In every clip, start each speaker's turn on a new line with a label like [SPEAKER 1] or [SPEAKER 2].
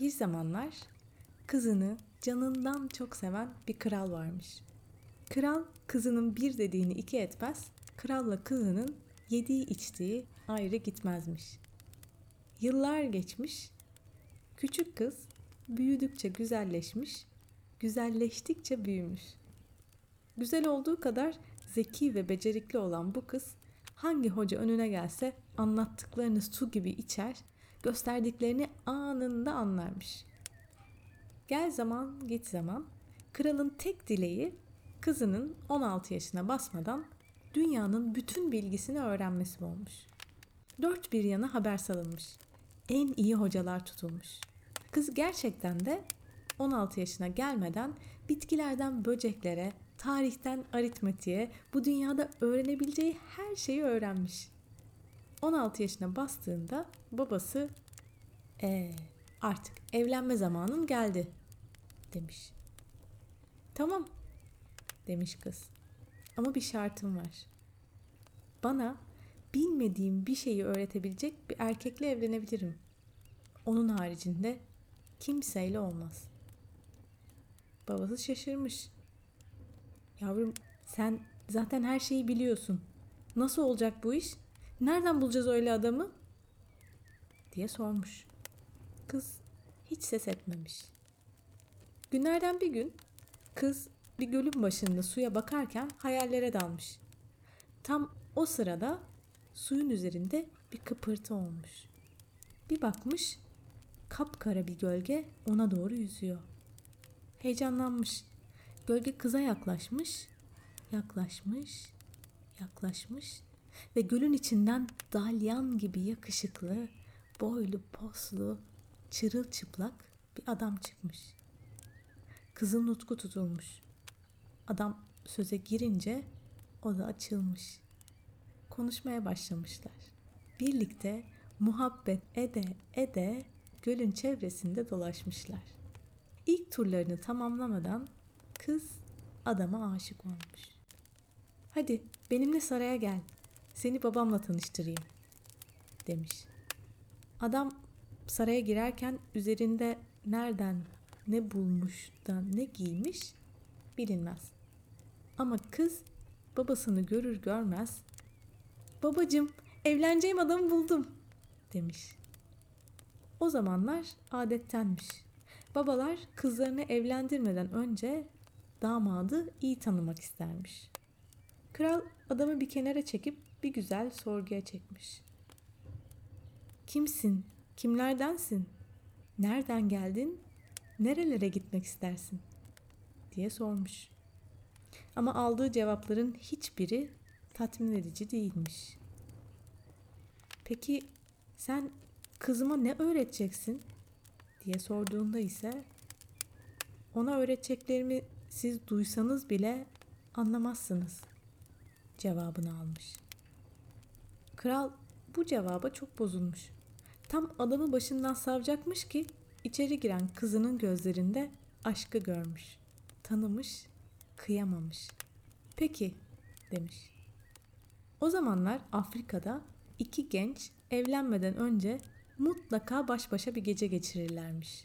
[SPEAKER 1] Bir zamanlar kızını canından çok seven bir kral varmış. Kral kızının bir dediğini iki etmez, kralla kızının yediği içtiği ayrı gitmezmiş. Yıllar geçmiş, küçük kız büyüdükçe güzelleşmiş, güzelleştikçe büyümüş. Güzel olduğu kadar zeki ve becerikli olan bu kız hangi hoca önüne gelse anlattıklarını su gibi içer, gösterdiklerini anında anlarmış. Gel zaman git zaman kralın tek dileği kızının 16 yaşına basmadan dünyanın bütün bilgisini öğrenmesi olmuş. Dört bir yana haber salınmış. En iyi hocalar tutulmuş. Kız gerçekten de 16 yaşına gelmeden bitkilerden böceklere, tarihten aritmetiğe, bu dünyada öğrenebileceği her şeyi öğrenmiş. 16 yaşına bastığında babası ee, artık evlenme zamanın geldi demiş. Tamam demiş kız. Ama bir şartım var. Bana bilmediğim bir şeyi öğretebilecek bir erkekle evlenebilirim. Onun haricinde kimseyle olmaz. Babası şaşırmış. Yavrum sen zaten her şeyi biliyorsun. Nasıl olacak bu iş? Nereden bulacağız öyle adamı? diye sormuş. Kız hiç ses etmemiş. Günlerden bir gün kız bir gölün başında suya bakarken hayallere dalmış. Tam o sırada suyun üzerinde bir kıpırtı olmuş. Bir bakmış kapkara bir gölge ona doğru yüzüyor. Heyecanlanmış. Gölge kıza yaklaşmış, yaklaşmış, yaklaşmış ve gölün içinden dalyan gibi yakışıklı, boylu poslu, çırılçıplak bir adam çıkmış. Kızın nutku tutulmuş. Adam söze girince o da açılmış. Konuşmaya başlamışlar. Birlikte muhabbet ede ede gölün çevresinde dolaşmışlar. İlk turlarını tamamlamadan kız adama aşık olmuş. Hadi benimle saraya gel. Seni babamla tanıştırayım demiş. Adam saraya girerken üzerinde nereden ne bulmuş da ne giymiş bilinmez. Ama kız babasını görür görmez babacım evleneceğim adamı buldum demiş. O zamanlar adettenmiş. Babalar kızlarını evlendirmeden önce damadı iyi tanımak istermiş. Kral adamı bir kenara çekip bir güzel sorguya çekmiş. Kimsin? Kimlerdensin? Nereden geldin? Nerelere gitmek istersin? diye sormuş. Ama aldığı cevapların hiçbiri tatmin edici değilmiş. Peki sen kızıma ne öğreteceksin? diye sorduğunda ise ona öğreteceklerimi siz duysanız bile anlamazsınız cevabını almış. Kral bu cevaba çok bozulmuş. Tam adamı başından savacakmış ki içeri giren kızının gözlerinde aşkı görmüş. Tanımış, kıyamamış. Peki demiş. O zamanlar Afrika'da iki genç evlenmeden önce mutlaka baş başa bir gece geçirirlermiş.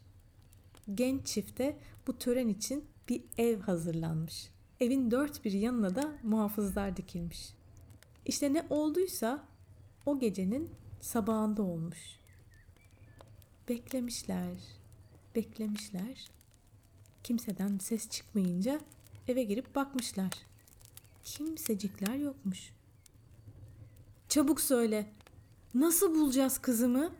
[SPEAKER 1] Genç çifte bu tören için bir ev hazırlanmış. Evin dört bir yanına da muhafızlar dikilmiş. İşte ne olduysa o gecenin sabahında olmuş. Beklemişler, beklemişler. Kimseden ses çıkmayınca eve girip bakmışlar. Kimsecikler yokmuş. Çabuk söyle. Nasıl bulacağız kızımı?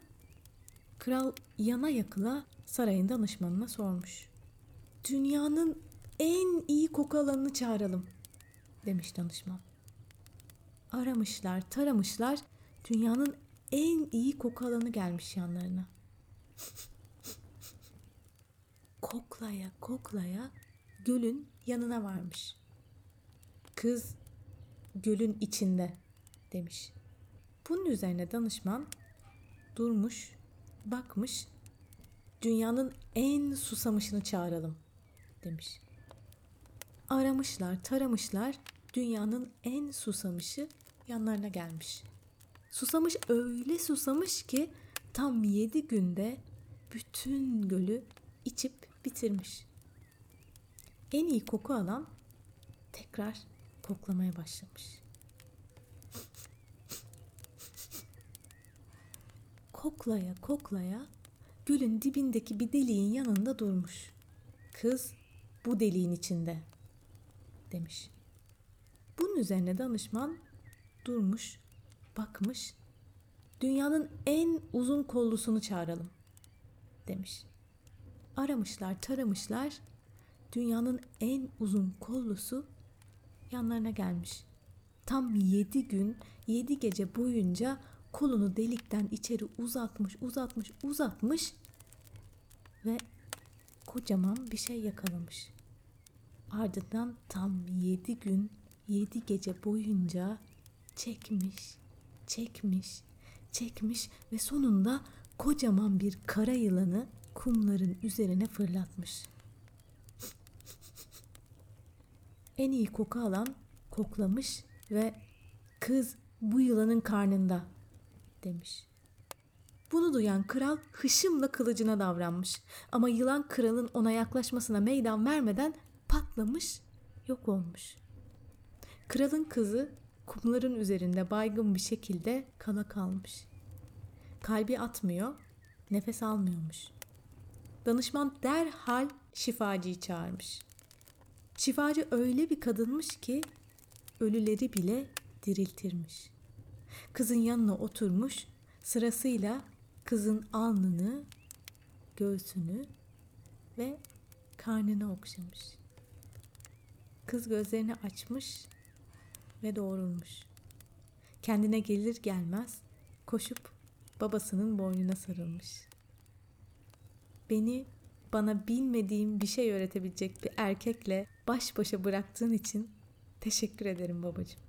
[SPEAKER 1] Kral yana yakıla sarayın danışmanına sormuş. Dünyanın en iyi koku alanını çağıralım demiş danışman. Aramışlar, taramışlar. Dünyanın en iyi koku alanı gelmiş yanlarına. koklaya koklaya gölün yanına varmış. Kız gölün içinde demiş. Bunun üzerine danışman durmuş, bakmış. Dünyanın en susamışını çağıralım demiş. Aramışlar, taramışlar. Dünyanın en susamışı yanlarına gelmiş. Susamış öyle susamış ki tam yedi günde bütün gölü içip bitirmiş. En iyi koku alan tekrar koklamaya başlamış. Koklaya koklaya gölün dibindeki bir deliğin yanında durmuş. Kız bu deliğin içinde demiş. Bunun üzerine danışman durmuş, bakmış. Dünyanın en uzun kollusunu çağıralım demiş. Aramışlar, taramışlar. Dünyanın en uzun kollusu yanlarına gelmiş. Tam yedi gün, yedi gece boyunca kolunu delikten içeri uzatmış, uzatmış, uzatmış ve kocaman bir şey yakalamış. Ardından tam yedi gün, yedi gece boyunca çekmiş, çekmiş, çekmiş ve sonunda kocaman bir kara yılanı kumların üzerine fırlatmış. En iyi koku alan koklamış ve kız bu yılanın karnında demiş. Bunu duyan kral hışımla kılıcına davranmış. Ama yılan kralın ona yaklaşmasına meydan vermeden patlamış, yok olmuş. Kralın kızı kumların üzerinde baygın bir şekilde kala kalmış. Kalbi atmıyor, nefes almıyormuş. Danışman derhal şifacıyı çağırmış. Şifacı öyle bir kadınmış ki ölüleri bile diriltirmiş. Kızın yanına oturmuş, sırasıyla kızın alnını, göğsünü ve karnını okşamış. Kız gözlerini açmış ve doğrulmuş. Kendine gelir gelmez koşup babasının boynuna sarılmış. Beni bana bilmediğim bir şey öğretebilecek bir erkekle baş başa bıraktığın için teşekkür ederim babacığım.